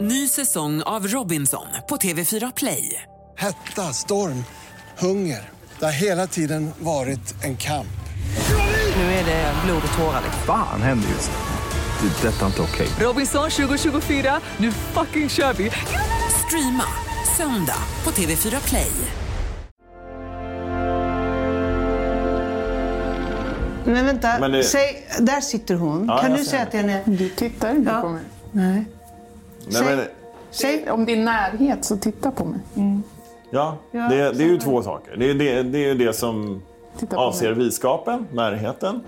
Ny säsong av Robinson på TV4 Play. Hetta, storm, hunger. Det har hela tiden varit en kamp. Nu är det blod och tårar. Fan händer just nu. Det. är Detta är inte okej. Robinson 2024, nu fucking kör vi! Streama söndag på TV4 Play. Men vänta, Men det- Säg, där sitter hon. Ja, kan du säga det. att den är... Du tittar inte Ja. på mig. Nej. Nej, Säg, men, säg. Om det är närhet så titta på mig. ja, Ja, det, det är ju två saker. Det är det, det, är ju det som avser mig. viskapen, närheten.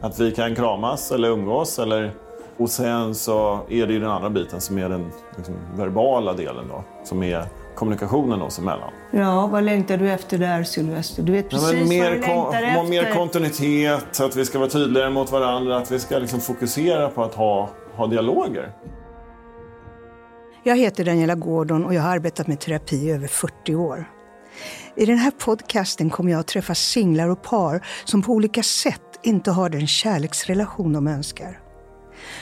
Att vi kan kramas eller umgås. Eller, och sen så är det ju den andra biten som är den liksom, verbala delen då. Som är kommunikationen oss emellan. Ja, vad längtar du efter där, Sylvester? Du vet Ja, precis men mer, vad du längtar efter. mer kontinuitet, att vi ska vara tydligare mot varandra. Att vi ska liksom fokusera på att ha, ha dialoger. Jag heter Daniela Gordon och jag har arbetat med terapi i över 40 år. I den här podcasten kommer jag att träffa singlar och par som på olika sätt inte har den kärleksrelation de önskar.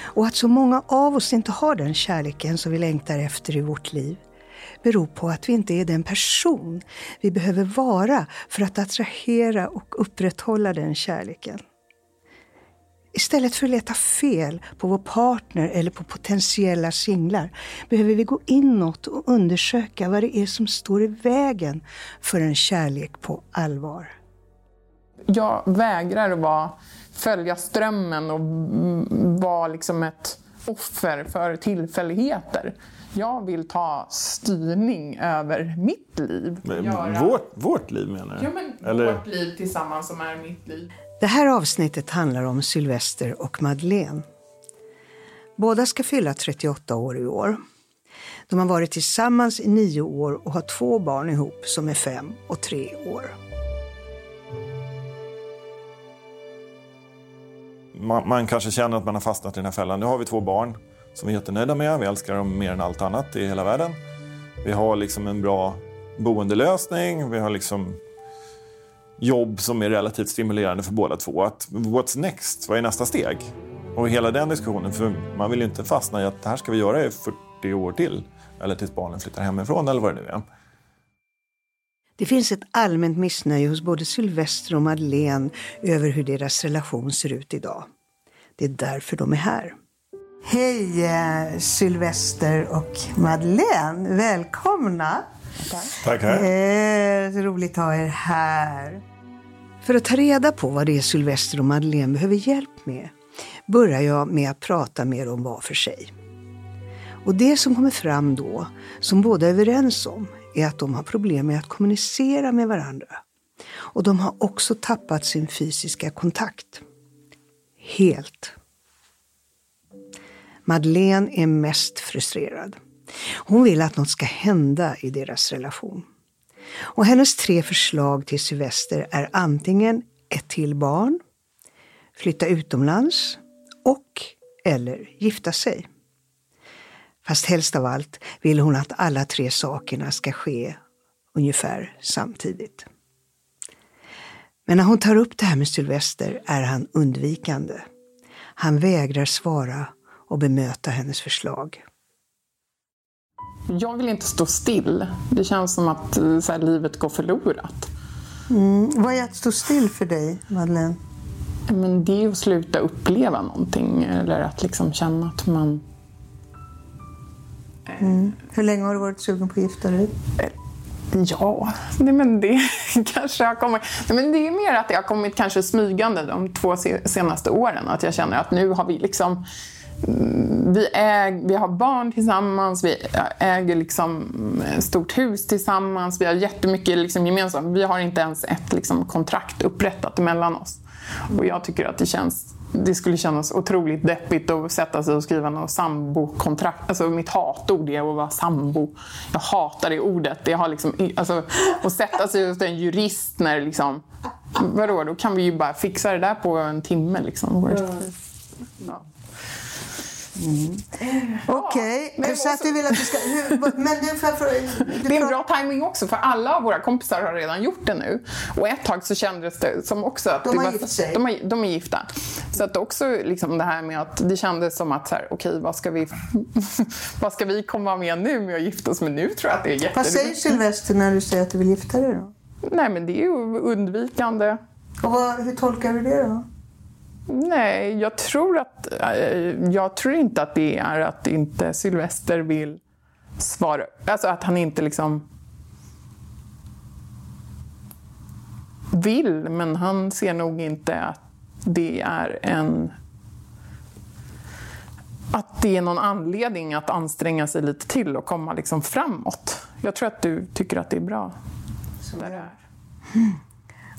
Och att så många av oss inte har den kärleken som vi längtar efter i vårt liv beror på att vi inte är den person vi behöver vara för att attrahera och upprätthålla den kärleken. Istället för att leta fel på vår partner eller på potentiella singlar behöver vi gå inåt och undersöka vad det är som står i vägen för en kärlek på allvar. Jag vägrar att vara, följa strömmen och vara liksom ett offer för tillfälligheter. Jag vill ta styrning över mitt liv. Göra- Vårt, vårt liv menar du? Ja, men Eller, vårt liv tillsammans som är mitt liv. Det här avsnittet handlar om Sylvester och Madeleine. Båda ska fylla 38 år i år. De har varit tillsammans i nio år och har två barn ihop som är fem och tre år. man, man kanske känner att man har fastnat i den här fällan. Nu har vi två barn som vi är jättenöjda med. Vi älskar dem mer än allt annat i hela världen. Vi har liksom en bra boendelösning. Vi har liksom jobb som är relativt stimulerande för båda två. Att, what's next? Vad är nästa steg? Och hela den diskussionen, för man vill ju inte fastna i att det här ska vi göra i 40 år till. Eller tills barnen flyttar hemifrån eller vad det nu är. Det finns ett allmänt missnöje hos både Sylvester och Madeleine över hur deras relation ser ut idag. Det är därför de är här. Hej eh, Sylvester och Madeleine, välkomna! Tack. Här. Eh, roligt att ha er här. För att ta reda på vad det är Sylvester och Madeleine behöver hjälp med börjar jag med att prata med dem var för sig. Och det som kommer fram då, som båda är överens om, är att de har problem med att kommunicera med varandra. Och de har också tappat sin fysiska kontakt. Helt. Madeleine är mest frustrerad. Hon vill att något ska hända i deras relation. Och hennes tre förslag till Sylvester är antingen ett till barn, flytta utomlands och eller gifta sig. Fast helst av allt vill hon att alla tre sakerna ska ske ungefär samtidigt. Men när hon tar upp det här med Sylvester är han undvikande. Han vägrar svara och bemöta hennes förslag. Jag vill inte stå still. Det känns som att eh, här, livet går förlorat. Vad är att stå still för dig, Madeleine? Men det är att sluta uppleva någonting eller att liksom känna att man... Hur länge har du varit sugen på att gifta dig? Ja, nej men det kanske har kommit... Nej men det är mer att det har kommit kanske smygande de två se- senaste åren. Att jag känner att nu har vi liksom... Vi, äg, vi har barn tillsammans, vi äger liksom stort hus tillsammans, vi har jättemycket liksom gemensamt. Vi har inte ens ett liksom kontrakt upprättat mellan oss. Och jag tycker att det känns det skulle kännas otroligt deppigt att sätta sig och skriva något sambokontrakt. Alltså mitt hatord är att vara sambo. Jag hatar det ordet. Det har liksom, alltså, att sätta sig hos en jurist när liksom... Vadå, då kan vi ju bara fixa det där på en timme liksom. Ja. Okej, men så att du vill att du ska... Hur, men du, jag fråga- du Det är en bra timing också för alla av våra kompisar har redan gjort det nu. Och ett tag så kändes det som också att De har var, gift sig. De, har, de är gifta. Så att också liksom det här med att det kändes som att så här, okej vad ska vi vad ska vi komma med nu med att gifta oss med nu tror jag att det är Vad jätteroligt. säger Sylvester när du säger att du vill gifta dig då? Nej men det är ju undvikande. Och vad, hur tolkar du det då? Nej, jag tror att eh, jag tror inte att det är att inte Sylvester vill svara. Alltså att han inte liksom vill, men han ser nog inte att det är en att det är någon anledning att anstränga sig lite till och komma liksom framåt. Jag tror att du tycker att det är bra. där det är. Mm.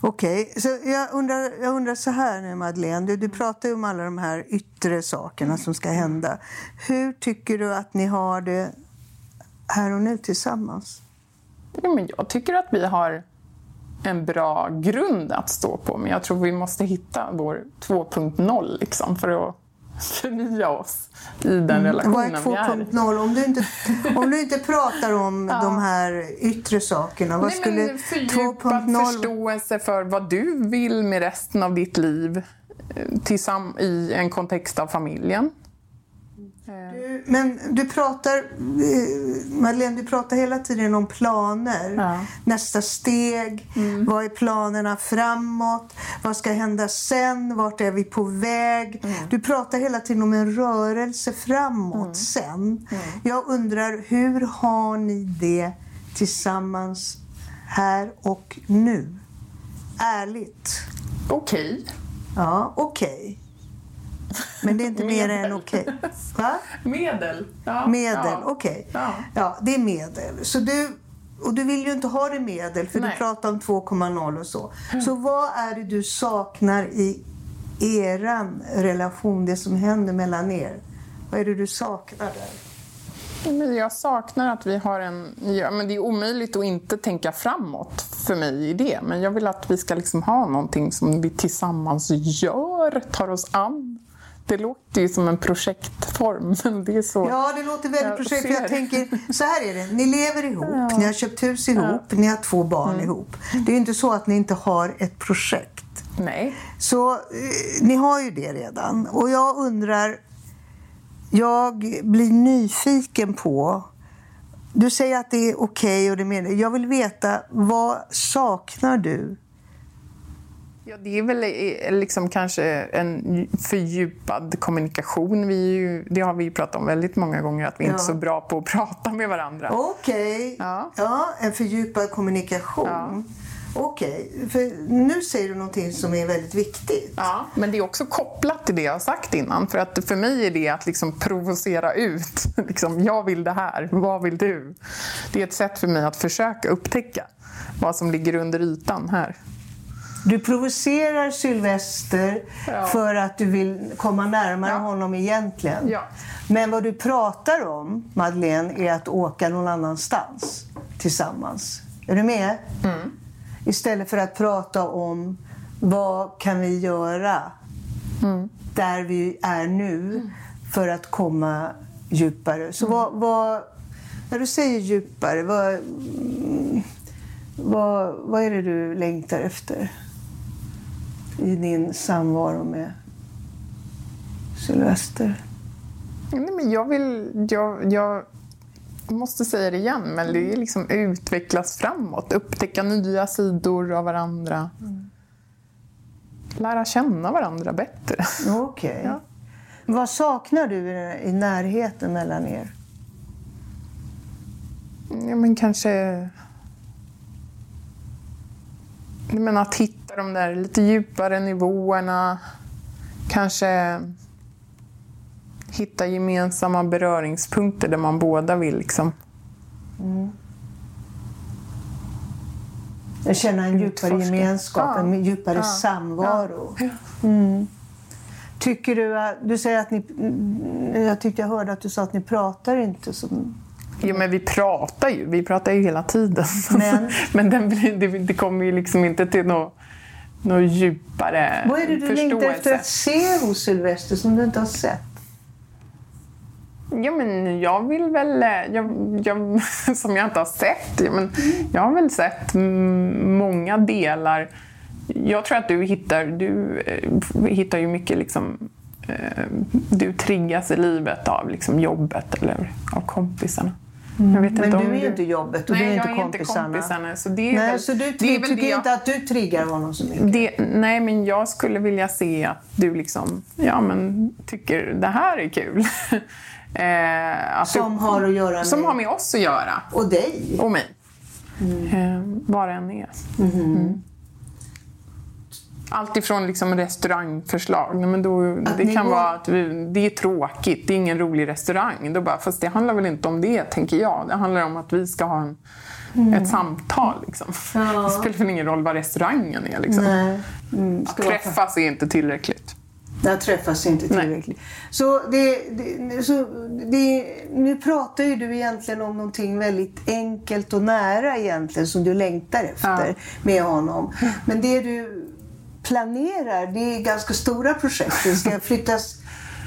Okej, så jag undrar, jag undrar så här nu Madeleine. Du, du pratar ju om alla de här yttre sakerna som ska hända. Hur tycker du att ni har det här och nu tillsammans? Ja, men jag tycker att vi har en bra grund att stå på. Men jag tror vi måste hitta vår 2.0 liksom, för att förnya oss i den är relationen vi är. 2.0? Om du inte, om du inte pratar om de här yttre sakerna, vad Nej, skulle men fördjupad 2.0... förståelse för vad du vill med resten av ditt liv eh, tillsam- i en kontext av familjen. Men du pratar, eh, Madeleine, du pratar hela tiden om planer. Ja. Nästa steg, vad är planerna framåt? Vad ska hända sen? Vart är vi på väg? Du pratar hela tiden om en rörelse framåt sen. Jag undrar, hur har ni det tillsammans här och nu? Ärligt. Okej. Ja, okej. Men det är inte mer än okej. Va? Medel. Ja. Medel, Ja. okej. Ja. Ja, det är medel. Så du, och du vill ju inte ha det medel för Nej. du pratar om 2,0 och så. Så vad är det du saknar i eran relation, det som händer mellan er? Vad är det du saknar där? Men jag saknar att vi har en... Ja, men det är omöjligt att inte tänka framåt för mig i det. Men jag vill att vi ska liksom ha någonting som vi tillsammans gör, tar oss an. Det låter ju som en projektform, men det är så... Ja, det låter väldigt Jag projekt. För jag tänker, så här är det. Ni lever ihop, ni har köpt hus ihop, ni har två barn Mm. ihop. Det är ju inte så att ni inte har ett projekt. Nej. Så eh, ni har ju det redan. Och jag undrar, jag blir nyfiken på... Du säger att det är okej och det menar Jag vill veta, vad saknar du? Ja, det är väl eh, liksom kanske en fördjupad kommunikation. Vi ju, det har vi ju pratat om väldigt många gånger, att vi inte är Ja. så bra på att prata med varandra. Okej, Ja. ja, en fördjupad kommunikation. Ja. Okej, för nu säger du någonting som är väldigt viktigt. Ja, men det är också kopplat till det jag har sagt innan. För att för mig är det att liksom provocera ut. Liksom, jag vill det här, vad vill du? Det är ett sätt för mig att försöka upptäcka vad som ligger under ytan här. Du provocerar Sylvester Ja. för att du vill komma närmare Ja. honom egentligen. Ja. Men vad du pratar om, Madeleine, är att åka någon annanstans tillsammans. Är du med? Mm. Istället för att prata om vad kan vi göra Mm. där vi är nu för att komma djupare. Så Mm. vad, vad, när du säger djupare, vad, mm, vad, vad är det du längtar efter i din samvaro med Sylvester? Nej, men jag vill... Jag, jag måste säga det igen, men det är liksom utvecklas framåt. Upptäcka nya sidor av varandra. Lära känna varandra bättre. Okej. Ja. Vad saknar du i, i närheten mellan er? Ja, men kanske... Men att hitta de där lite djupare nivåerna. Kanske hitta gemensamma beröringspunkter där man båda vill liksom. Jag känner en djupare Utforska. gemenskap, Ja. en djupare Ja. samvaro. Ja. Tycker du att, du säger att ni, mm, jag tyckte jag hörde att du sa att ni pratar inte som... Jo, men vi pratar ju. Vi pratar ju hela tiden. Men? men den det, det kommer ju liksom inte till något, något djupare Vad är det du förståelse. längtar efter att se hos Sylvester som du inte har sett? Ja, men jag vill väl... eh, Jag, jag, som jag inte har sett. Men jag har väl sett många delar. Jag tror att du hittar... Du eh, hittar ju mycket liksom... eh, Du triggas i livet av liksom jobbet eller av kompisarna. Jag vet Men inte du är inte jobbet och Nej, du är jag inte är inte kompisarna. kompisarna. Så det är Nej, väl, så du det är väl tycker jag- inte att du triggar honom så mycket? det, nej, men jag skulle vilja se att du liksom, ja men tycker det här är kul. eh, att Som du, har att göra med- Som har med oss att göra. Och dig? Och mig. Eh, vad det än är. Mm. Allt ifrån liksom restaurangförslag. Nej, men då, det kan går- vara att vi, det är tråkigt, det är ingen rolig restaurang. Då bara, fast det handlar väl inte om det, tänker jag. Det handlar om att vi ska ha en, ett samtal. Liksom. Det spelar väl ingen roll vad restaurangen är. Liksom. Nej. Mm, Att vara träffas är inte tillräckligt. Där träffas inte tillräckligt. Så, det, det, så det, nu pratar ju du egentligen om någonting väldigt enkelt och nära egentligen som du längtar efter Ja. med honom. Men det du planerar, det är ganska stora projekt. Det ska flyttas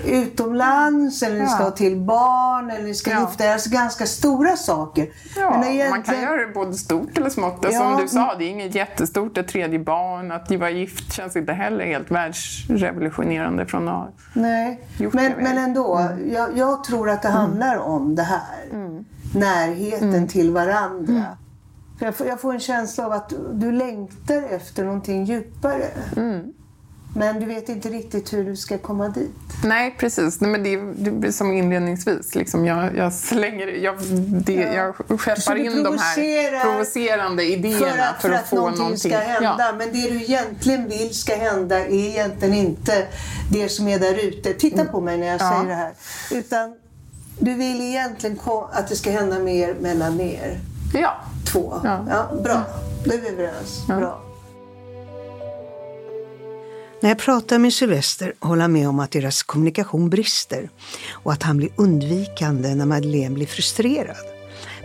utomlands eller ni ska Ja. ha till barn eller ni ska Ja. gifta er. Alltså ganska stora saker. Ja, Men Man kan egentligen- göra det både stort eller smått. Ja, Som du sa, mm. det är inget jättestort, ett tredje barn. Att vara gift känns inte heller helt världsrevolutionerande från att ha Nej, gjort men, det men ändå. Mm. Jag, jag tror att det handlar om det här. Närheten Mm. till varandra. För jag, får, jag får en känsla av att du, längtar efter någonting djupare. Mm. Men du vet inte riktigt hur du ska komma dit. Nej, precis. Nej, men det, är, det som inledningsvis. Liksom, jag, jag slänger... Jag, det, jag Så skeppar du in de här provocerande idéerna För att, för att få någonting, någonting. ska hända. Ja. Men det du egentligen vill ska hända är egentligen inte det som är där ute. Titta på mig när jag Mm. Ja. säger det här. Utan du vill egentligen att det ska hända mer mellan er. ja. Två. Ja. Ja, bra. Då är vi överens. Ja. Bra. När jag pratar med Sylvester håller han med om att deras kommunikation brister och att han blir undvikande när Madeleine blir frustrerad.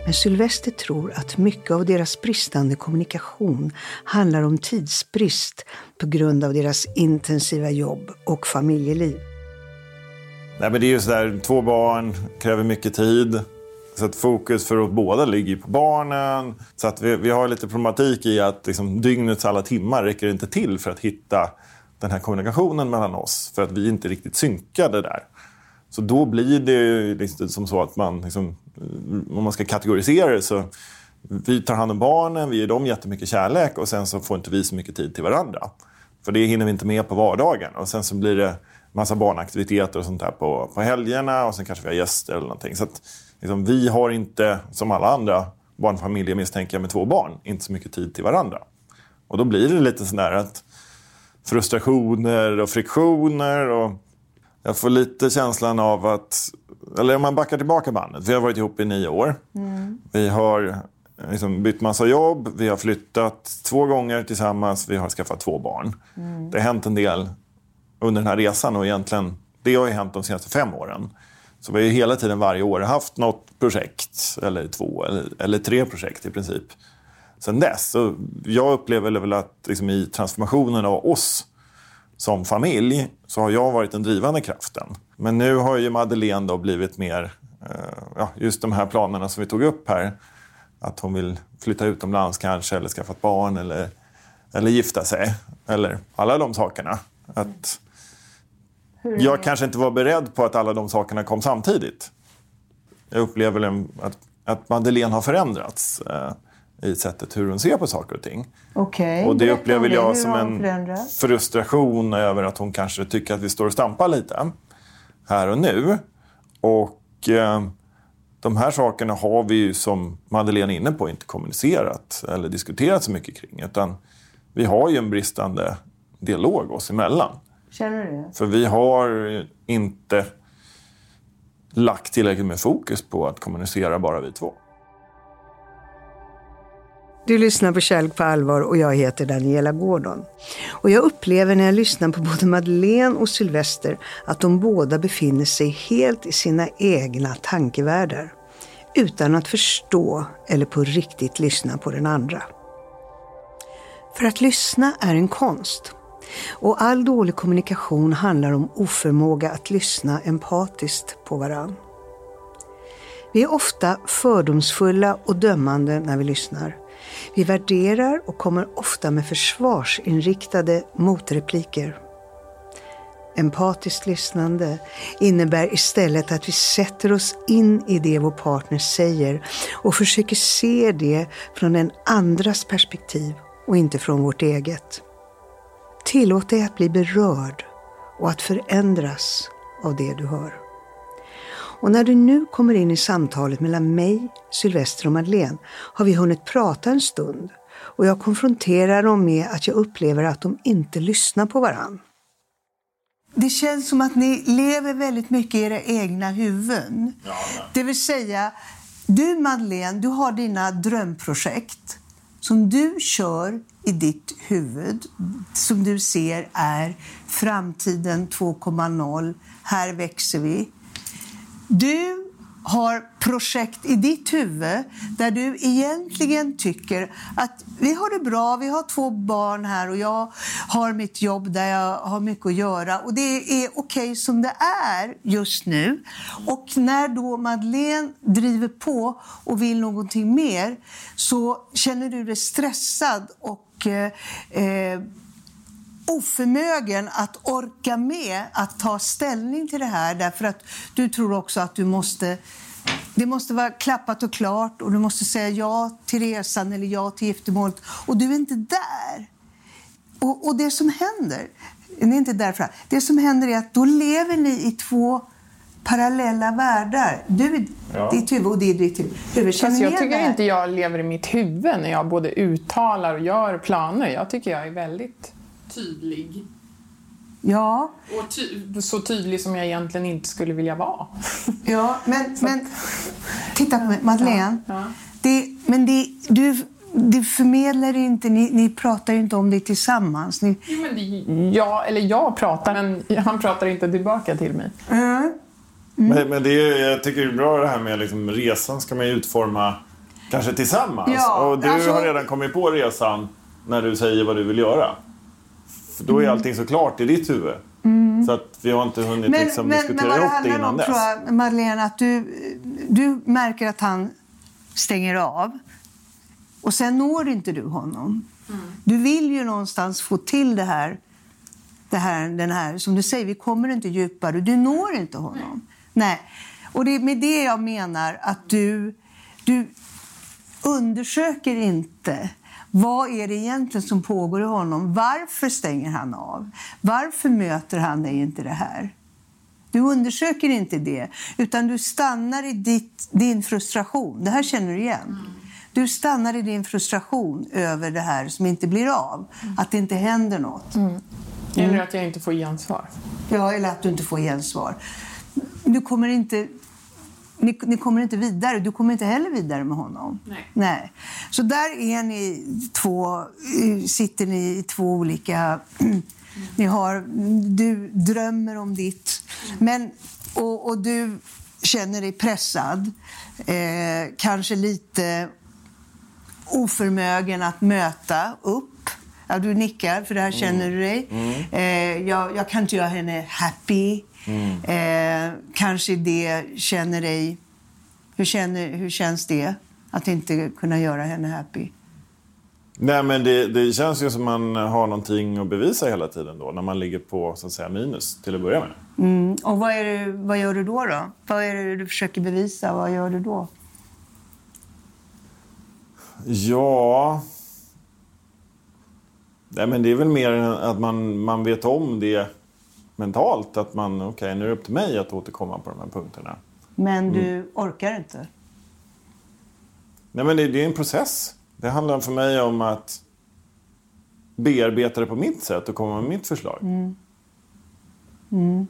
Men Sylvester tror att mycket av deras bristande kommunikation handlar om tidsbrist på grund av deras intensiva jobb och familjeliv. Nej, men det är ju sådär, två barn kräver mycket tid. Så att fokus för oss båda ligger ju på barnen. Så att vi, vi har lite problematik i att liksom, dygnets alla timmar räcker inte till för att hitta den här kommunikationen mellan oss. För att vi inte är riktigt synkade där. Så då blir det ju liksom som så att man, liksom, eh, om man ska kategorisera det så vi tar hand om barnen, vi ger dem jättemycket kärlek och sen så får inte vi så mycket tid till varandra. För det hinner vi inte med på vardagen. Och sen så blir det massa barnaktiviteter och sånt där på, på helgerna och sen kanske vi har gäster eller någonting. Så att, liksom, vi har inte, som alla andra barnfamiljer misstänker jag med två barn, inte så mycket tid till varandra. Och då blir det lite sådär att frustrationer och friktioner och jag får lite känslan av att, eller om man backar tillbaka bandet, vi har varit ihop i nio år. Vi har liksom bytt massa jobb, vi har flyttat två gånger tillsammans, vi har skaffat två barn. Det har hänt en del under den här resan och egentligen, det har ju hänt de senaste fem åren. Så vi har ju hela tiden varje år haft något projekt, eller två eller, eller tre projekt i princip sen dess. Så jag upplever väl att liksom i transformationen av oss som familj så har jag varit den drivande kraften. Men nu har ju Madeleine då blivit mer, eh, ja, just de här planerna som vi tog upp här. Att hon vill flytta utomlands kanske, eller skaffa ett barn, eller, eller gifta sig. Eller alla de sakerna. Att jag kanske inte var beredd på att alla de sakerna kom samtidigt. Jag upplever att, att Madeleine har förändrats eh, i sättet hur hon ser på saker och ting. Okej, Och det upplever det. jag Hur som en förändrats? frustration över att hon kanske tycker att vi står och stampar lite här och nu. Och eh, de här sakerna har vi ju som Madeleine är inne på inte kommunicerat eller diskuterat så mycket kring. Utan vi har ju en bristande dialog oss emellan. Känner du det? För vi har inte lagt tillräckligt med fokus på att kommunicera bara vi två. Du lyssnar på Kärlek på allvar och jag heter Daniela Gordon. Och jag upplever när jag lyssnar på både Madeleine och Sylvester att de båda befinner sig helt i sina egna tankevärldar. Utan att förstå eller på riktigt lyssna på den andra. För att lyssna är en konst. Och all dålig kommunikation handlar om oförmåga att lyssna empatiskt på varann. Vi är ofta fördomsfulla och dömande när vi lyssnar. Vi värderar och kommer ofta med försvarsinriktade motrepliker. Empatiskt lyssnande innebär istället att vi sätter oss in i det vår partner säger och försöker se det från den andras perspektiv och inte från vårt eget. Tillåt dig att bli berörd och att förändras av det du hör. Och när du nu kommer in i samtalet mellan mig, Sylvester och Madeleine har vi hunnit prata en stund och jag konfronterar dem med att jag upplever att de inte lyssnar på varann. Det känns som att ni lever väldigt mycket i era egna huvuden. Ja, det vill säga, du Madeleine, du har dina drömprojekt som du kör i ditt huvud, som du ser är framtiden 2.0. Här växer vi. Du har projekt i ditt huvud där du egentligen tycker att vi har det bra, vi har två barn här och jag har mitt jobb där jag har mycket att göra och det är okej okay som det är just nu. Och när då Madeleine driver på och vill någonting mer så känner du dig stressad och eh, eh oförmögen att orka med att ta ställning till det här därför att du tror också att du måste det måste vara klappat och klart och du måste säga ja till resan eller ja till giftermålet och du är inte där. Och, och det som händer, ni är inte därför, det som händer är att då lever ni i två parallella världar. Du ja. ditt huvud och det är ditt huvud. Fast jag tycker inte jag lever i mitt huvud när jag både uttalar och gör planer. Jag tycker jag är väldigt tydlig. Ja. Och ty så tydlig som jag egentligen inte skulle vilja vara. Ja, men, men titta på mig, Madeleine. Ja, ja. Det, men det, du, du förmedlar inte, ni, ni pratar ju inte om det tillsammans. Ni... Jo, men det, ja, eller jag pratar, men han pratar inte tillbaka till mig. Mm. Mm. Men, men det är, jag tycker det är bra det här med liksom, resan ska man ju utforma kanske tillsammans. Ja, och du alltså... har redan kommit på resan när du säger vad du vill göra. För då är mm. allting så klart i ditt huvud. Mm. Så att vi har inte hunnit men, liksom men, diskutera men ihop det innan om, dess. Tror jag, Madeleine, att du, du märker att han stänger av. Och sen når inte du honom. Mm. Du vill ju någonstans få till det här, det här, den här, som du säger, vi kommer inte djupare. Du når inte honom. Nej. Nej. Och det är med det jag menar att du, du undersöker inte vad är det egentligen som pågår i honom? Varför stänger han av? Varför möter han dig inte det här? Du undersöker inte det, utan du stannar i ditt, din frustration. Det här känner du igen. Du stannar i din frustration över det här som inte blir av. Att det inte händer något. Mm. Eller att jag inte får gensvar. Ja, eller att du inte får gensvar. Du kommer inte ni, ni, kommer inte vidare. Du kommer inte heller vidare med honom. Nej. Nej. Så där är ni två, sitter ni i två olika... Ni har, du drömmer om ditt, men, och, och du känner dig pressad. Eh, kanske lite oförmögen att möta upp. Ja, du nickar, för det här känner du dig. Mm. Eh, jag, jag, kan inte göra henne happy. Mm. Eh, kanske det känner dig... Hur, känner, hur känns det att inte kunna göra henne happy? Nej, men det, det känns ju som man har någonting att bevisa hela tiden då, när man ligger på så att säga, minus till att börja med. Mm. Och vad, är det, vad gör du då, då? Vad är det du försöker bevisa? Vad gör du då? Ja... Nej, men det är väl mer att man, man vet om det mentalt att man, okej okay, nu är det upp till mig att återkomma på de här punkterna. Men du mm. orkar inte? Nej men det, det, är en process. Det handlar för mig om att bearbeta det på mitt sätt och komma med mitt förslag. Mm. Mm.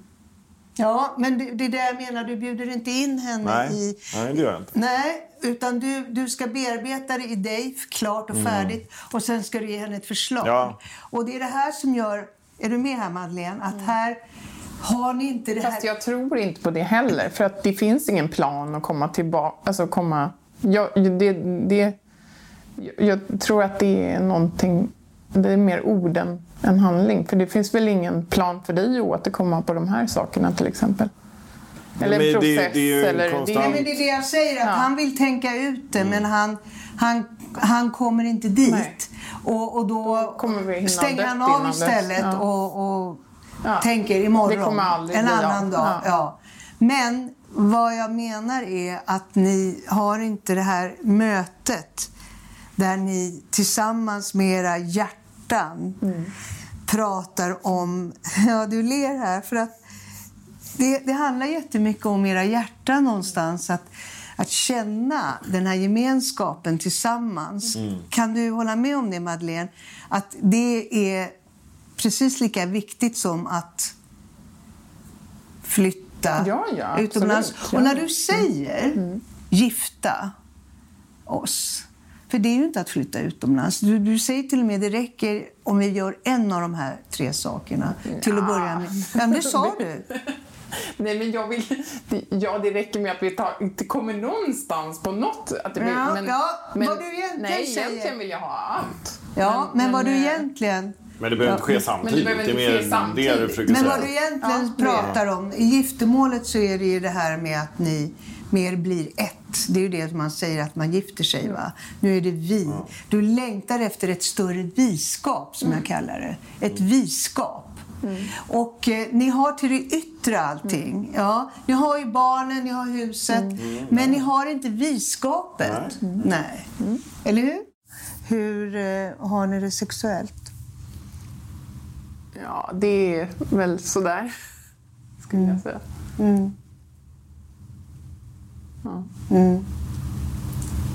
Ja, men det, det är det jag menar. Du bjuder inte in henne Nej. i... Nej, det gör jag inte. Nej, utan du, du ska bearbeta det i dig, klart och mm. färdigt. Och sen ska du ge henne ett förslag. Ja. Och det är det här som gör är du med här Madeleine? Att mm. här har ni inte det här... Fast jag tror inte på det heller. För att det finns ingen plan att komma tillbaka. Alltså komma... Jag, det, det, jag tror att det är någonting... Det är mer ord än, än handling. För det finns väl ingen plan för dig att återkomma på de här sakerna till exempel? Eller en det- process. det är eller, konstant- Nej, men det är det jag säger, att Ja. han vill tänka ut det men han, han, han kommer inte dit. Nej. Och, och då hinna stänger han av istället Ja. och, och Ja. tänker imorgon, en annan dag. Ja. Ja. Men vad jag menar är att ni har inte det här mötet där ni tillsammans med era hjärtan Mm. pratar om... Ja, du ler här. för att det, det handlar jättemycket om era hjärtan någonstans. Att, att känna den här gemenskapen tillsammans. Kan du hålla med om det, Madeleine? Att det är precis lika viktigt som att flytta Ja, ja, utomlands. absolut. Och när du säger gifta oss, för det är ju inte att flytta utomlands. Du, du säger till och med det räcker om vi gör en av de här tre sakerna till att börja med. Ja, men det sa du. Nej, men jag vill... Ja, det räcker med att vi tar, inte kommer någonstans på något. Att det blir, Ja, men, ja, men, vad du egentligen Nej, egentligen vill jag ha allt. Ja, men, vad du eh, egentligen... Men det behöver inte ske samtidigt. behöver inte det är mer samtidigt. det du försöker Men säga. vad du egentligen Ja, det pratar om, i giftermålet så är det ju det här med att ni mer blir ett. Det är ju det som man säger att man gifter sig va. Nu är det vi. Du längtar efter ett större viskap som jag kallar det. Ett viskap. Och eh, ni har till det yttre allting. Ja, ni har ju barnen, ni har huset. Men ni har inte viskapet. Nej. Eller hur? Hur eh, har ni det sexuellt? Ja, det är väl sådär, skulle jag säga.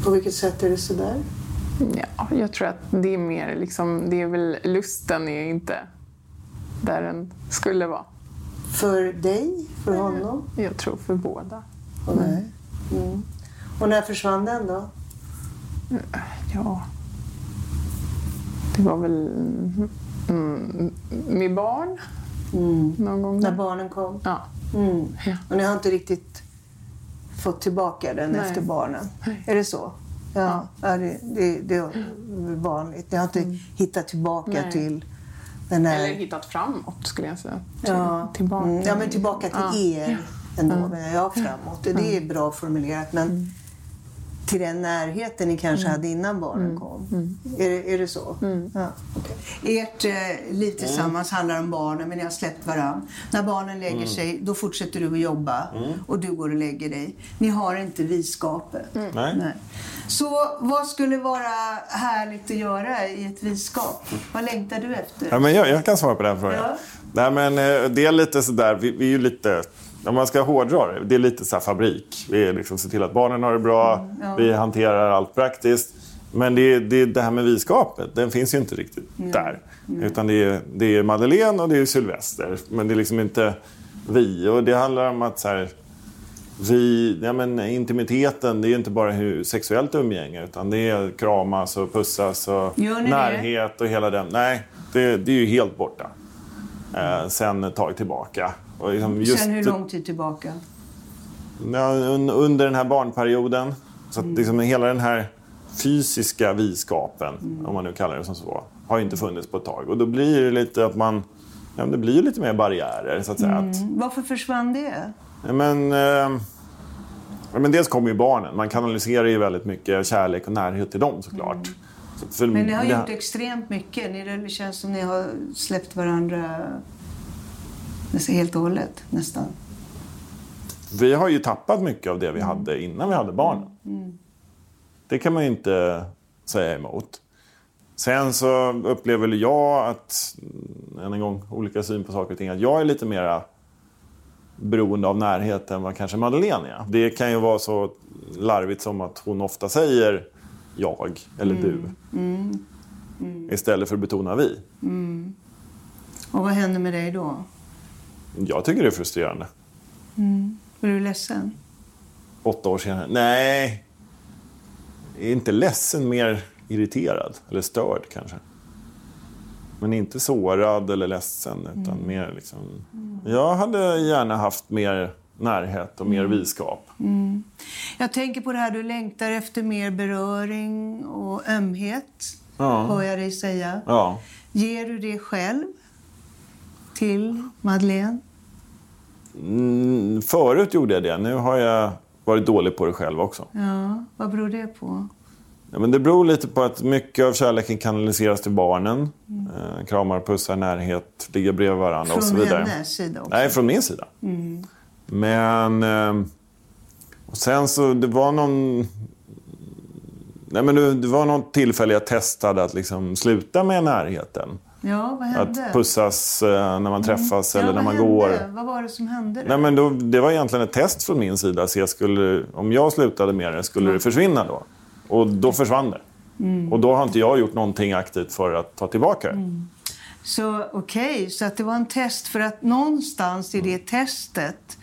På vilket sätt är det sådär? Ja, jag tror att det är mer liksom, det är väl lusten är inte där den skulle vara. För dig? För honom? Jag tror för båda. Nej. Mm. Och när försvann den då? Ja. Det var väl mm, med barn någon gång. När barnen kom? Ja. Mm. Ja. Och ni har inte riktigt fått tillbaka den Nej. efter barnen? Nej. Är det så? Ja, ja. det, det, det är vanligt. Ni har inte hittat tillbaka Mm. Nej. till den här... Eller hittat framåt skulle jag säga. Till, ja, tillbaka. Mm, ja, men tillbaka till Ja. er ändå. Men ja, framåt. Det är bra formulerat. Men till den närheten ni kanske hade innan barnen kom. Är, det, är det så? Ja. Ert eh, liv tillsammans handlar om barnen, men ni har släppt varann. När barnen lägger sig, då fortsätter du att jobba och du går och lägger dig. Ni har inte viskapet. Nej. Nej. Så vad skulle vara härligt att göra i ett viskap? Vad längtar du efter? Ja, men jag, jag kan svara på den frågan. Ja. Nej, men, eh, det är lite sådär, vi, vi är ju lite, om man ska hårdra det, det är lite så fabrik. Vi liksom ser till att barnen har det bra, vi hanterar allt praktiskt. Men det, det, det här med viskapet, den finns ju inte riktigt där. Utan det är, det är Madeleine och det är Sylvester. Men det är liksom inte vi. Och det handlar om att så här, vi, ja men intimiteten, det är ju inte bara hur sexuellt umgänge utan det är kramas och pussas och det? närhet och hela den. Nej, det, det är ju helt borta. Eh, sen ett tag tillbaka. Och liksom just, Sen hur lång tid tillbaka? Ja, un, under den här barnperioden. Så att Mm. liksom hela den här fysiska viskapen, om man nu kallar det som så, har ju inte funnits på ett tag. Och då blir det lite att man... Ja, det blir lite mer barriärer, så att säga. Att, Varför försvann det? Ja, Men, eh, ja, men dels kommer ju barnen. Man kanaliserar ju väldigt mycket kärlek och närhet till dem såklart. Så för Mm. Men ni har det- gjort extremt mycket. Ni, det känns som ni har släppt varandra helt och hållet. Nästan. Vi har ju tappat mycket av det vi hade innan vi hade barnen. Det kan man ju inte säga emot. Sen så upplever jag att, mm, än en gång, olika syn på saker och ting, att jag är lite mera beroende av närhet än vad kanske Madeleine är. Det kan ju vara så larvigt som att hon ofta säger jag eller du. Istället för att betona vi. Och vad händer med dig då? Jag tycker det är frustrerande. Är du ledsen? Åtta år senare. Nej. Inte ledsen, mer irriterad. Eller störd kanske. Men inte sårad eller ledsen. Utan mer liksom... Jag hade gärna haft mer närhet och mer viskap. Jag tänker på det här, du längtar efter mer beröring och ömhet. Ja. Hör jag dig säga. Ja. Ger du det själv till Madeleine? Mm, förut gjorde jag det. Nu har jag varit dålig på det själv också. Ja, vad beror det på? Ja, men det beror lite på att mycket av kärleken kanaliseras till barnen. Mm. Eh, kramar, pussar, närhet, ligga bredvid varandra och så Från vidare. hennes sida också? Nej, från min sida. Men... Eh, och sen så, det var någon... Nej, men det, det var något tillfälle jag testade att liksom sluta med närheten. Ja, vad hände? Att pussas eh, när man träffas ja, eller när vad man hände? går. Vad var det som hände? Då? Nej, men då, det var egentligen ett test från min sida. Så jag skulle, om jag slutade med det, skulle det försvinna då? Och då försvann det. Mm. Och då har inte jag gjort någonting aktivt för att ta tillbaka det. Så okej, så att det var en test för att någonstans i det testet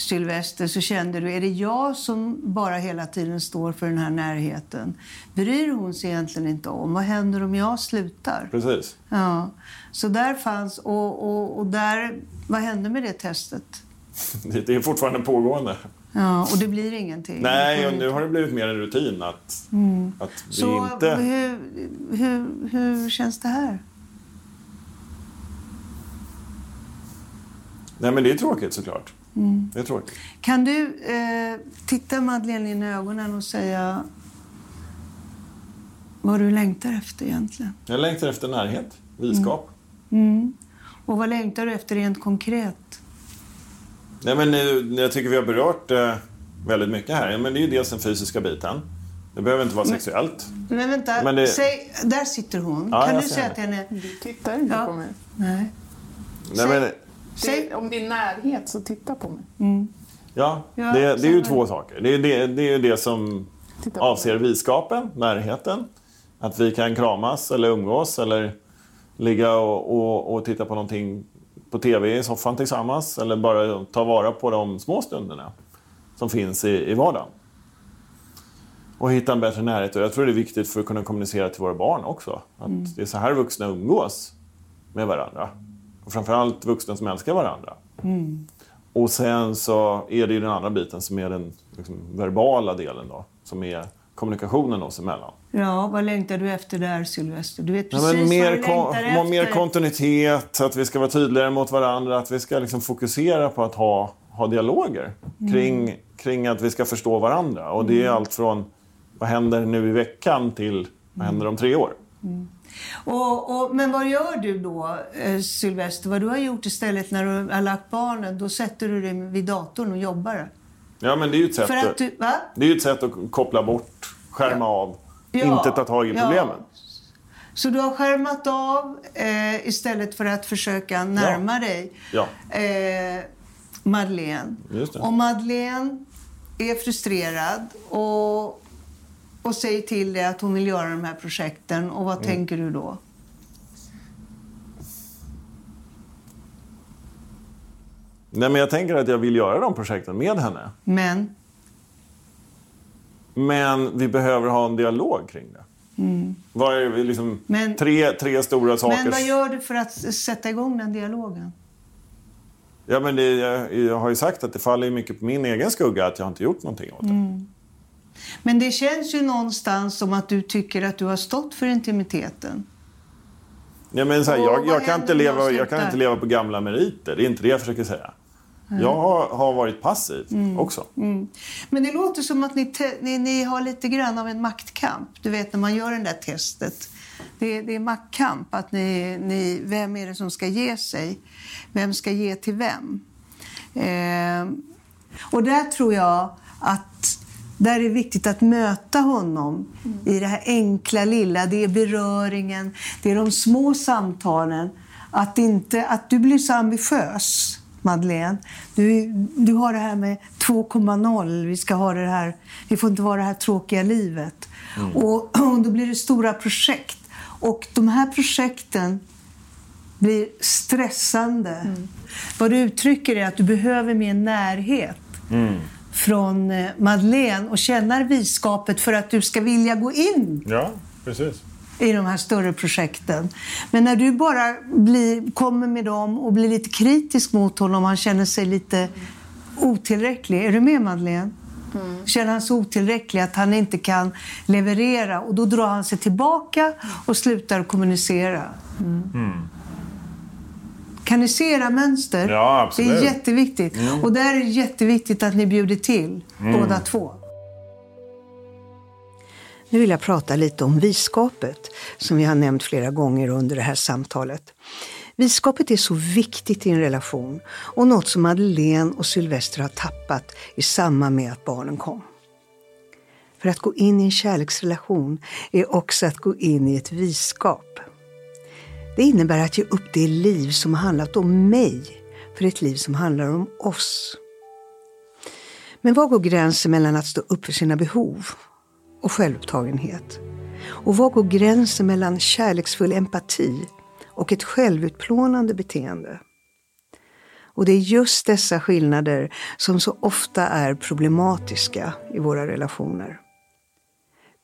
Sylvester, så kände du, är det jag som bara hela tiden står för den här närheten? Bryr hon sig egentligen inte om? Vad händer om jag slutar? Precis. Ja, så där fanns, och, och, och där, vad hände med det testet? Det är fortfarande pågående. Ja, och det blir ingenting? Nej, och nu har det blivit mer en rutin att, att vi Mm. Så inte... hur, hur, hur känns det här? Nej, men det är tråkigt såklart. Mm. Det är tråkigt. Kan du eh, titta Madeleine in i ögonen och säga vad du längtar efter egentligen? Jag längtar efter närhet, vänskap. Mm. Och vad längtar du efter rent konkret? Nej, men nu- jag tycker vi har berört eh, väldigt mycket här. Men det är ju dels den fysiska biten. Det behöver inte vara sexuellt. Men vänta, Men det- säg, där sitter hon. Ja, kan jag du säga det. till henne? Du tittar inte Ja. på mig. Nej. Nej, men. Det, om det är närhet, så titta på mig. ja, Ja, det, det är ju två saker. Det är, det, det är ju det som avser viskapen, närheten. Att vi kan kramas eller umgås eller ligga och, och, och titta på någonting på tv i soffan tillsammans. Eller bara ta vara på de små stunderna som finns i, i vardagen. Och hitta en bättre närhet. Och jag tror det är viktigt för att kunna kommunicera till våra barn också. Att det är så här vuxna umgås med varandra. Och framförallt vuxna som älskar varandra. Och sen så är det ju den andra biten som är den liksom, verbala delen då. Som är kommunikationen oss emellan. Ja, vad längtar du efter där Sylvester? Du vet Ja, precis men mer, vad du kon- må- mer efter. kontinuitet, att vi ska vara tydligare mot varandra, att vi ska liksom fokusera på att ha, ha dialoger kring, kring att vi ska förstå varandra. Och det är allt från vad händer nu i veckan till vad händer om tre år. Och, och, men vad gör du då, eh, Sylvester? Vad du har gjort istället när du har lagt barnen, då sätter du dig vid datorn och jobbar. Ja, men det är ju ett sätt, att du, det är ju ett sätt att koppla bort, skärma av, Ja, inte ta tag i ja. problemen. Så du har skärmat av eh, istället för att försöka närma dig Ja. eh, Madeleine. Och Madeleine är frustrerad och, och säger till dig att hon vill göra de här projekten. Och vad Mm. tänker du då? Nej, men jag tänker att jag vill göra de projekten med henne. Men, Men vi behöver ha en dialog kring det. Vad är liksom, Mm. Men- tre, tre stora saker. men vad gör du för att sätta igång den dialogen? Ja, men det, jag, jag har ju sagt att det faller mycket på min egen skugga att jag inte gjort någonting åt det. Mm. Men det känns ju någonstans som att du tycker att du har stått för intimiteten. Ja, men så här, jag, jag, kan inte leva, jag kan inte leva på gamla meriter. Det är inte det jag försöker säga. Jag har, har varit passiv också. Men det låter som att ni, ni, ni har lite grann av en maktkamp. Du vet när man gör det där testet. Det, det är maktkamp. Att ni, ni, vem är det som ska ge sig? Vem ska ge till vem? Eh, och där tror jag att där är det viktigt att möta honom i det här enkla lilla. Det är beröringen, det är de små samtalen. Att, inte, att du blir så ambitiös, Madeleine. Du, du har det här med 2,0. Vi ska ha det här. Vi får inte vara det här tråkiga livet. Och, och då blir det stora projekt. Och de här projekten blir stressande. Vad du uttrycker är att du behöver mer närhet från eh, Madeleine och känna viskapet för att du ska vilja gå in Ja, precis. i de här större projekten. Men när du bara blir, kommer med dem och blir lite kritisk mot honom, han känner sig lite otillräcklig. Är du med Madeleine? Känner han sig otillräcklig, att han inte kan leverera och då drar han sig tillbaka och slutar kommunicera. Kan ni se era mönster? Ja, absolut. Det är jätteviktigt. Och där är det jätteviktigt att ni bjuder till, båda två. Nu vill jag prata lite om viskapet, som vi har nämnt flera gånger under det här samtalet. Viskapet är så viktigt i en relation och något som Madeleine och Sylvester har tappat i samband med att barnen kom. För att gå in i en kärleksrelation är också att gå in i ett viskap. Det innebär att ge upp det liv som har handlat om mig för ett liv som handlar om oss. Men var går gränsen mellan att stå upp för sina behov och självupptagenhet? Och var går gränsen mellan kärleksfull empati och ett självutplånande beteende? Och det är just dessa skillnader som så ofta är problematiska i våra relationer.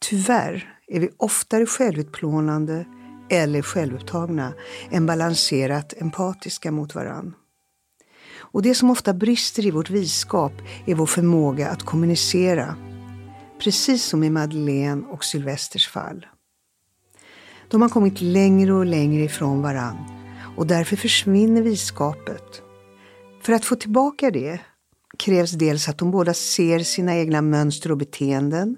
Tyvärr är vi oftare självutplånande eller självupptagna än balanserat empatiska mot varann. Och det som ofta brister i vårt viskap är vår förmåga att kommunicera. Precis som i Madeleine och Sylvesters fall. De har kommit längre och längre ifrån varann och därför försvinner visskapet. För att få tillbaka det krävs dels att de båda ser sina egna mönster och beteenden,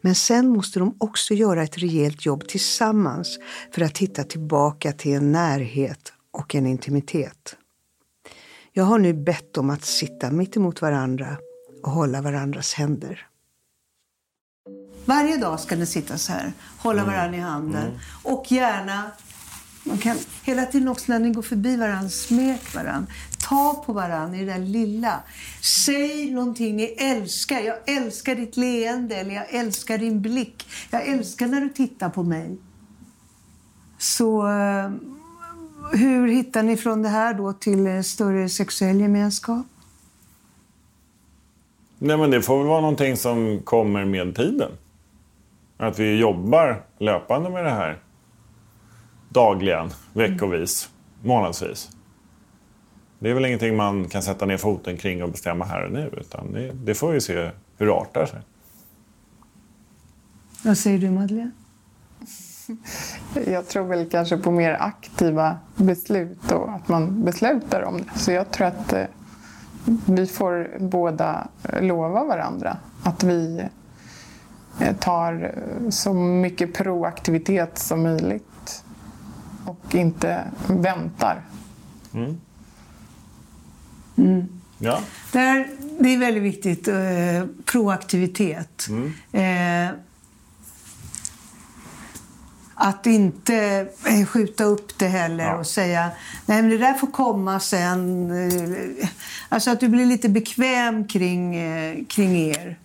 men sen måste de också göra ett rejält jobb tillsammans för att hitta tillbaka till en närhet och en intimitet. Jag har nu bett dem att sitta mitt emot varandra och hålla varandras händer. Varje dag ska ni sitta så här, hålla varandra i handen och gärna man kan hela tiden också när ni går förbi varandra, smek varandra. Ta på varandra i det där lilla. Säg någonting ni älskar. Jag älskar ditt leende eller jag älskar din blick. Jag älskar när du tittar på mig. Så eh, hur hittar ni från det här då till eh, större sexuell gemenskap? Nej, men det får väl vara någonting som kommer med tiden. Att vi jobbar löpande med det här. Dagligen, veckovis, månadsvis. Det är väl ingenting man kan sätta ner foten kring och bestämma här och nu. Utan det, det får vi se hur det artar sig. Vad säger du Madeleine? Jag tror väl kanske på mer aktiva beslut och att man beslutar om det. Så jag tror att eh, vi får båda lova varandra att vi eh, tar eh, så mycket proaktivitet som möjligt och inte väntar. Ja. Där, det är väldigt viktigt. Eh, proaktivitet. Eh, att inte eh, skjuta upp det heller Ja. och säga nej men det där får komma sen. Eh, Alltså att du blir lite bekväm kring, eh, kring er.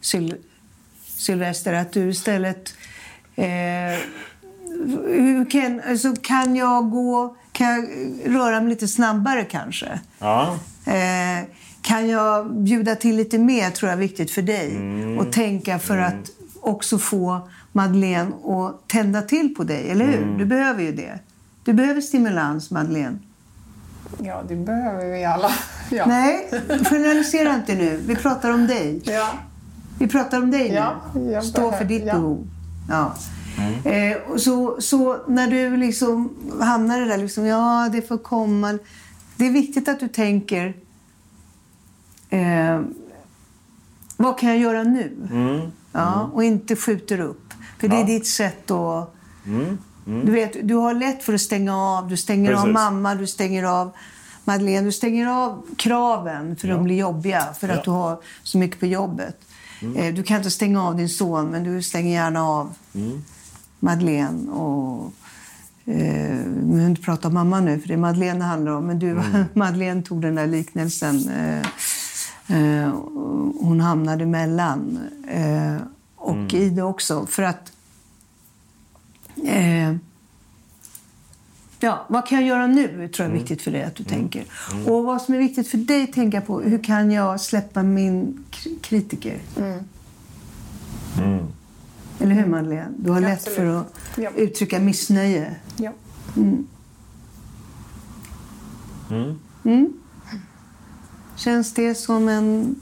Syl- Sylvester, att du istället... Eh, kan, alltså, kan jag gå... Kan jag röra mig lite snabbare kanske? Ja. Eh, kan jag bjuda till lite mer tror jag är viktigt för dig. Och tänka för att också få Madeleine att tända till på dig, eller hur? Du behöver ju det. Du behöver stimulans, Madeleine. Ja, det behöver vi alla. Ja. Nej, generalisera inte nu. Vi pratar om dig. Ja. Vi pratar om dig Ja, nu. jag Stå behöver- för ditt ja. behov. Ja. Eh, och så, så när du liksom hamnar i det där, liksom, ja det får komma. Det är viktigt att du tänker, eh, vad kan jag göra nu? Ja, och inte skjuter upp. För det är Ja. ditt sätt att... Du, vet, du har lätt för att stänga av. Du stänger av Precis. mamma, du stänger av Madeleine. Du stänger av kraven för Ja. de blir jobbiga för att Ja. du har så mycket på jobbet. Eh, Du kan inte stänga av din son, men du stänger gärna av Madeleine. Och, eh, vi behöver inte prata om mamma nu, för det är Madeleine det handlar om. Men du, Madeleine tog den där liknelsen. Eh, eh, hon hamnade emellan. Eh, och i det också. För att... Eh, Ja, vad kan jag göra nu? tror jag är viktigt för dig att du tänker. Och vad som är viktigt för dig att tänka på, hur kan jag släppa min kritiker? Eller hur Madeleine? Du har lätt för att Ja. uttrycka missnöje. Ja. Känns det som en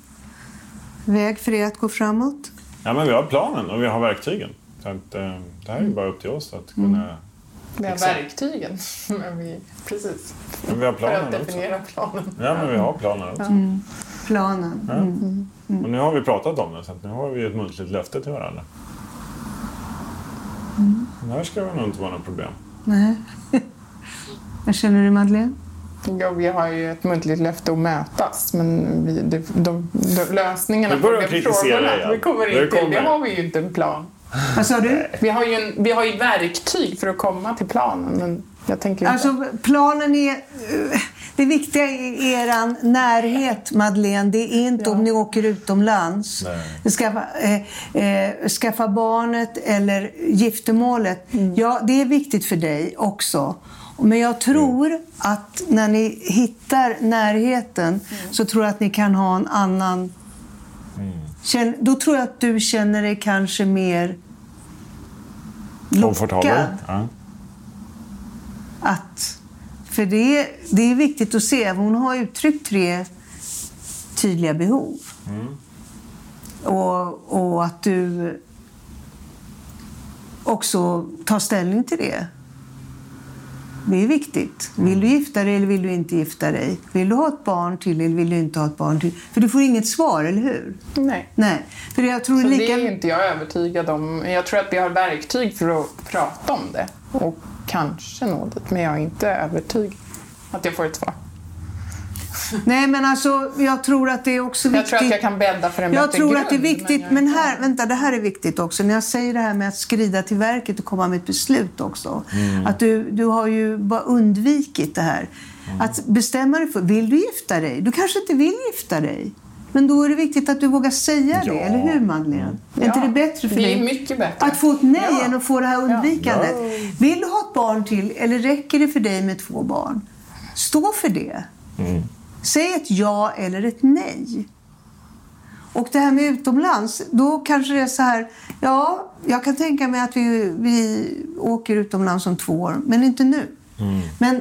väg för er att gå framåt? ja, men vi har planen och vi har verktygen. Så att, eh, det här är bara upp till oss att kunna Vi har verktygen. Men vi, precis. Men vi har För att planen också. definiera planen. Ja, men vi har planen också. Planen. Mm. Och nu har vi pratat om det, så att nu har vi ett muntligt löfte till varandra. Det här ska väl nog inte vara något problem. Nej. Vad känner du Madeleine? Ja, vi har ju ett muntligt löfte att mötas, men vi, det, de, de, lösningarna Nu börjar de de kritisera frågorna igen. vi kommer Det in till, det kommer. har vi ju inte en plan. Vad sa du? Vi har ju, en, vi har ju verktyg för att komma till planen, men jag tänker inte... Alltså planen är... Det viktiga är eran närhet, Madeleine. Det är inte om ni åker utomlands. Skaffa, eh, eh, skaffa barnet eller giftermålet. Ja, det är viktigt för dig också. Men jag tror att när ni hittar närheten så tror jag att ni kan ha en annan... Känn, då tror jag att du känner dig kanske mer Komfortabel. lockad Ja. att... För det är, det är viktigt att se. Hon har uttryckt tre tydliga behov. Och, och att du också tar ställning till det. Det är viktigt. Vill du gifta dig eller vill du inte gifta dig? Vill du ha ett barn till eller vill du inte ha ett barn till? För du får inget svar, eller hur? Nej. Nej. För jag tror Så lika... det är inte jag övertygad om. Jag tror att vi har verktyg för att prata om det och kanske nå dit, men jag är inte övertygad att jag får ett svar. Nej, men alltså, jag tror att det är också Jag viktigt... tror att jag kan bädda för en Jag bättre tror grund. att det är viktigt, jag- men här, vänta, det här är viktigt också. När jag säger det här med att skrida till verket och komma med ett beslut också. Att du, du har ju bara undvikit det här. Att bestämma dig för, vill du gifta dig? Du kanske inte vill gifta dig. Men då är det viktigt att du vågar säga det, eller hur Madeleine? Är inte Ja, det bättre för det dig? är mycket bättre. Att få ett nej Ja. än att få det här undvikandet. Vill du ha ett barn till eller räcker det för dig med två barn? Stå för det. Säg ett ja eller ett nej. Och det här med utomlands, då kanske det är så här, ja, jag kan tänka mig att vi, vi åker utomlands om två år, men inte nu. Men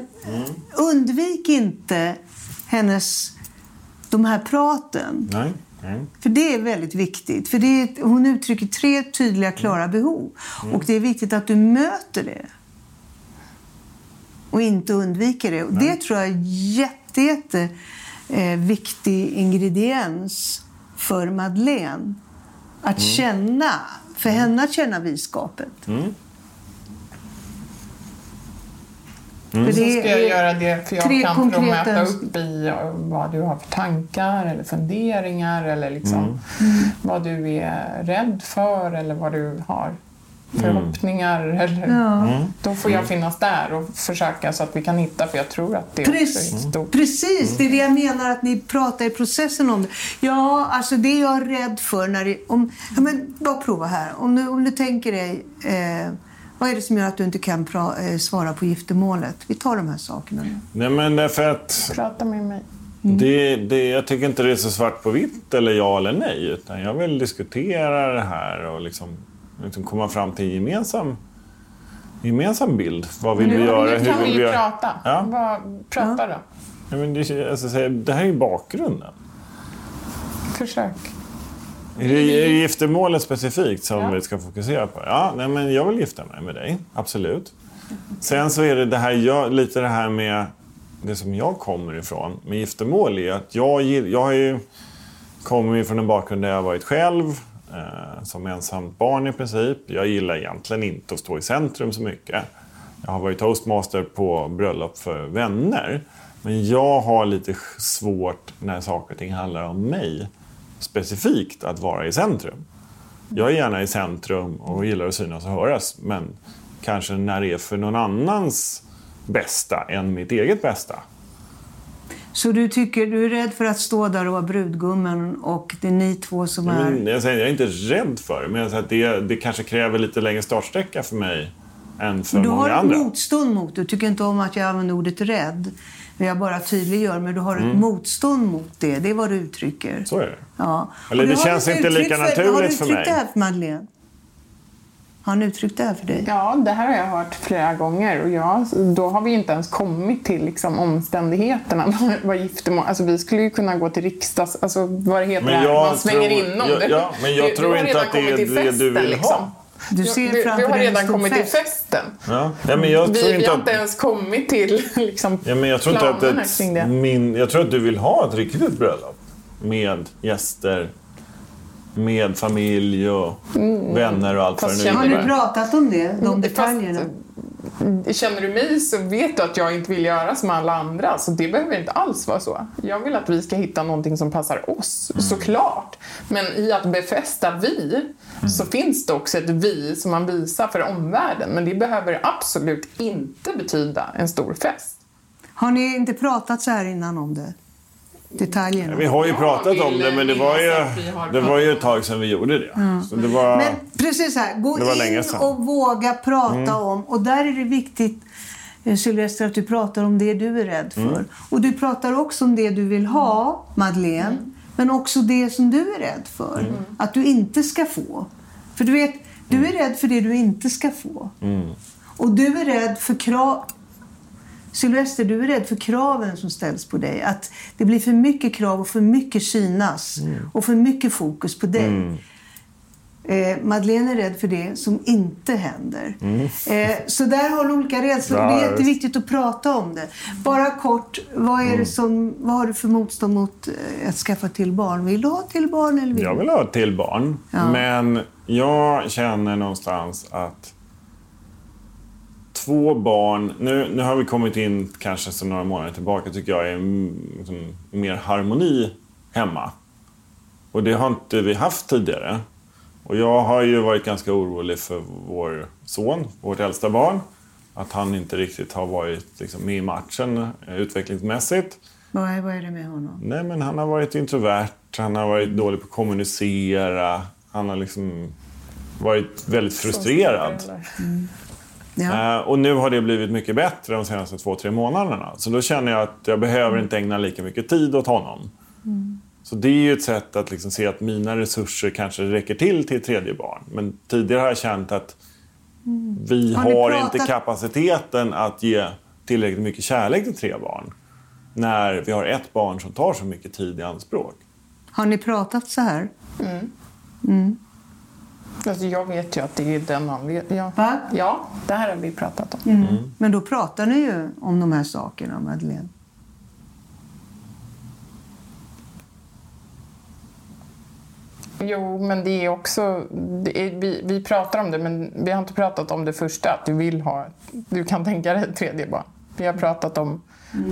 undvik inte hennes, de här praten. Nej. Nej. För det är väldigt viktigt. För det är, hon uttrycker tre tydliga, klara behov. Och det är viktigt att du möter det. Och inte undviker det. Och det tror jag är jätte, jätte eh, viktig ingrediens för Madeleine. Att känna, för henne att känna visskapet. För Så ska jag är göra det, för jag kan konkreta- mäta upp i vad du har för tankar eller funderingar eller liksom Mm. vad du är rädd för eller vad du har förhoppningar. Eller, Ja. Då får jag finnas där och försöka så att vi kan hitta, för jag tror att det är Precis, ett stort... precis. det är det jag menar att ni pratar i processen om. det. Ja, alltså det är jag rädd för när det... Om, ja, men bara prova här. Om du, om du tänker dig... Eh, vad är det som gör att du inte kan pra, eh, svara på giftermålet? Vi tar de här sakerna nu. Nej, men därför att Prata med mig. det, det, jag tycker inte det är så svart på vitt eller ja eller nej. Utan jag vill diskutera det här och liksom, liksom komma fram till en gemensam, gemensam bild. Vad vill vi göra? Nu Hur kan vi vill vi ju göra? prata. Ja. Vad, prata då. Ja, men det, alltså, det här är ju bakgrunden. Försök. Är det är det giftermålet specifikt som Ja. vi ska fokusera på? Ja, nej, men jag vill gifta mig med dig. Absolut. Sen så är det, det här, jag, lite det här med det som jag kommer ifrån med giftermål. Är att jag, jag har ju kommer ju från en bakgrund där jag har varit själv. Eh, som ensamt barn i princip. Jag gillar egentligen inte att stå i centrum så mycket. Jag har varit toastmaster på bröllop för vänner. Men jag har lite svårt när saker och ting handlar om mig specifikt att vara i centrum. Jag är gärna i centrum och gillar att synas och höras. Men kanske när det är för någon annans bästa än mitt eget bästa. Så du tycker du är rädd för att stå där och vara brudgummen och det är ni två som är... Men jag, säger, jag är inte rädd för det, men jag säger att det, det kanske kräver lite längre startsträcka för mig än för Du har många ett andra. motstånd mot det. Du tycker inte om att jag använder ordet rädd. Men jag bara tydliggör. Men du har ett motstånd mot det. Det är vad du uttrycker. Mm. Så är det. Ja. Eller det du har känns inte lika Har du naturligt för uttryckt mig. det här för Madeleine? Har han uttryckt det här för dig? Ja, det här har jag hört flera gånger och jag, då har vi inte ens kommit till liksom, omständigheterna. Vad- giftermål... Alltså, vi skulle ju kunna gå till riksdags... Alltså, vad det heter Men det här, jag man svänger tror- inom ja, det. ja, men jag Du- tror du har inte att det är det du festen, vill liksom. ha. Du ser du, du har redan kommit fest. till festen. Ja. Ja, men jag Vi, tror vi inte har att... inte ens kommit till liksom, Ja, men jag tror inte att planerna ett, kring det. min, jag tror att du vill ha ett riktigt bröllop. Med gäster, med familj och vänner och allt vad Fast det nu Har ni pratat om det? De Fast, detaljerna? Känner du mig så vet du att jag inte vill göra som alla andra. Så det behöver inte alls vara så. Jag vill att vi ska hitta någonting som passar oss, såklart. Men i att befästa vi så finns det också ett vi som man visar för omvärlden. Men det behöver absolut inte betyda en stor fest. Har ni inte pratat så här innan om det? Detaljerna? Vi har ju pratat om det, men det var, ju, det var ju ett tag sedan vi gjorde det. Så det var, Men precis så här, gå Det var länge in sedan. Mm. och våga prata om. Och där är det viktigt, eh, Sylvester, att du pratar om det du är rädd för. Mm. Och du pratar också om det du vill ha, Madeleine. Mm. Men också det som du är rädd för. Mm. Att du inte ska få. För du vet, du är rädd för det du inte ska få. Mm. Och du är rädd för krav... Sylvester, du är rädd för kraven som ställs på dig. Att det blir för mycket krav och för mycket synas. Mm. Och för mycket fokus på dig. Eh, Madeleine är rädd för det som inte händer. Eh, så där har du olika rädslor. och det Mm. Ja, är jätteviktigt att prata om det. Bara kort, vad, är Mm. det som, vad har du för motstånd mot eh, att skaffa till barn? Vill du ha till barn? Eller vill jag vill ha till barn. Ja. Men jag känner någonstans att två barn... Nu, nu har vi kommit in kanske sedan några månader tillbaka tycker jag är mm, liksom, mer harmoni hemma. Och det har inte vi haft tidigare. Och jag har ju varit ganska orolig för vår son, vårt äldsta barn. Att han inte riktigt har varit liksom, med i matchen eh, utvecklingsmässigt. Vad, är, vad är det med honom? Nej, men han har varit introvert, han har varit dålig på att kommunicera. Han har liksom varit väldigt frustrerad. Ja. Eh, och nu har det blivit mycket bättre de senaste två, tre månaderna. Så då känner jag att jag behöver inte ägna lika mycket tid åt honom. Så det är ju ett sätt att liksom se att mina resurser kanske räcker till till ett tredje barn. Men tidigare har jag känt att vi Har har pratat- inte kapaciteten att ge tillräckligt mycket kärlek till tre barn. När vi har ett barn som tar så mycket tid i anspråk. Har ni pratat så här? Alltså, jag vet ju att det är den anledningen. Ja. Va? ja, det här har vi pratat om. Men då pratar ni ju om de här sakerna, Madeleine. Jo, men det är också... Det är, vi, vi pratar om det, men vi har inte pratat om det första, att du vill ha... Du kan tänka dig ett tredje barn. Vi har pratat om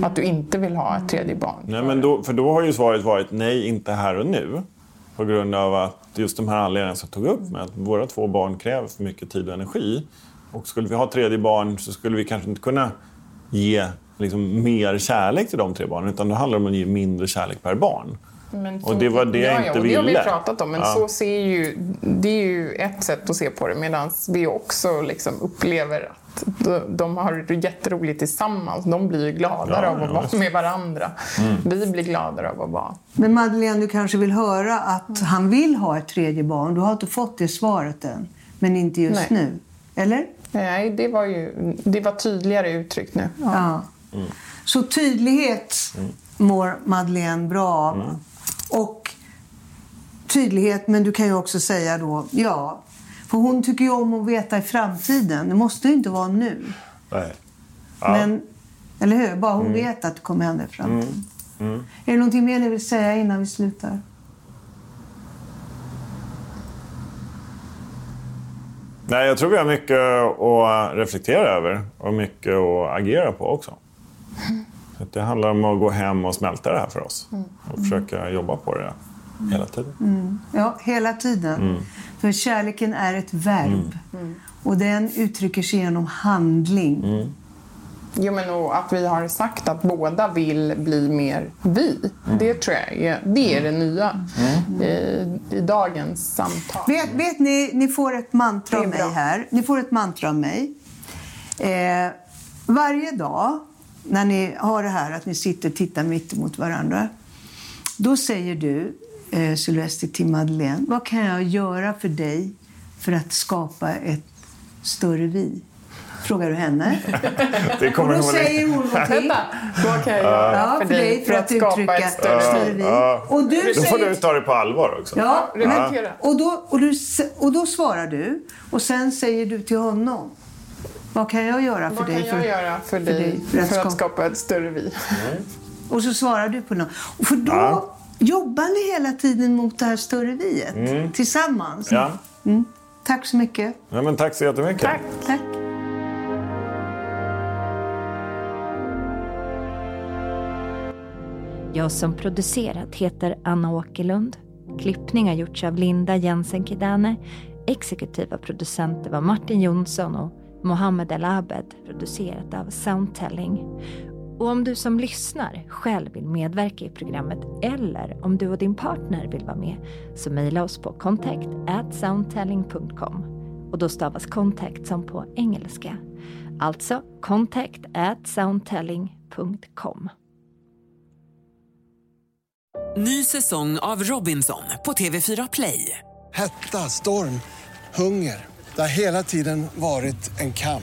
att du inte vill ha ett tredje barn. Nej, men då, för då har ju svaret varit nej, inte här och nu. På grund av att just de här anledningarna som jag tog upp med att våra två barn kräver för mycket tid och energi. Och skulle vi ha tredje barn så skulle vi kanske inte kunna ge liksom, mer kärlek till de tre barnen. Utan då handlar det om att ge mindre kärlek per barn. Men Och det var det jag ja, inte ja, och Det har vi ville. pratat om, men Ja. så ser ju, det är ju ett sätt att se på det. Medan vi också liksom upplever att de, de har jätteroligt tillsammans. De blir ju gladare Ja, av att ja, vara. Mm. med varandra. Vi blir gladare av att vara. Men Madeleine, du kanske vill höra att han vill ha ett tredje barn. Du har inte fått det svaret än. Men inte just Nej. nu. Eller? Nej, det var ju det var tydligare uttryckt nu. Ja. Så tydlighet mår Madeleine bra av. Och tydlighet, men du kan ju också säga då, ja. För hon tycker ju om att veta i framtiden. Det måste ju inte vara nu. Nej. Men, eller hur? Bara hon vet att det kommer hända i framtiden. Är det någonting mer ni vill säga innan vi slutar? Nej, jag tror vi har mycket att reflektera över och mycket att agera på också. Så att det handlar om att gå hem och smälta det här för oss. Och försöka jobba på det hela tiden. Ja, hela tiden. För kärleken är ett verb. Och den uttrycker sig genom handling. Jo, men och att vi har sagt att båda vill bli mer vi. Det tror jag är det, är det nya i, i dagens samtal. Vet, vet ni, ni får ett mantra av mig här. Ni får ett mantra av mig. Eh, varje dag när ni har det här att ni sitter och tittar mitt emot varandra. Då säger du, eh, Sylvester till Madeleine, vad kan jag göra för dig för att skapa ett större vi? frågar du henne. Det Och kommer då nog säger hon någonting. Vad kan jag göra Ja, för, dig för att, uttrycka skapa ett större större vi. Och du Då får säger... du ta det på allvar också. Ja, men, och, då, och, du, och då svarar du och sen säger du till honom. Vad kan jag göra för Vad dig? kan jag göra för, dig dig för att, skapa- skapa ett större vi? Och så svarar du på något. Och för då Ja. Jobbar ni hela tiden mot det här större viet tillsammans. Ja. Tack så mycket. Ja, men tack så jättemycket. Tack. Tack. Jag som producerat heter Anna Åkerlund. Klippning har gjorts av Linda Jensen Kidane. Exekutiva producenter var Martin Jonsson och Mohammed El Abed, producerat av Soundtelling. Och om du som lyssnar själv vill medverka i programmet eller om du och din partner vill vara med så mejla oss på contact soundtelling.com och då stavas contact som på engelska. Alltså contact soundtelling.com. Ny säsong av Robinson på TV4 Play. Hetta, storm, hunger. Det har hela tiden varit en kamp.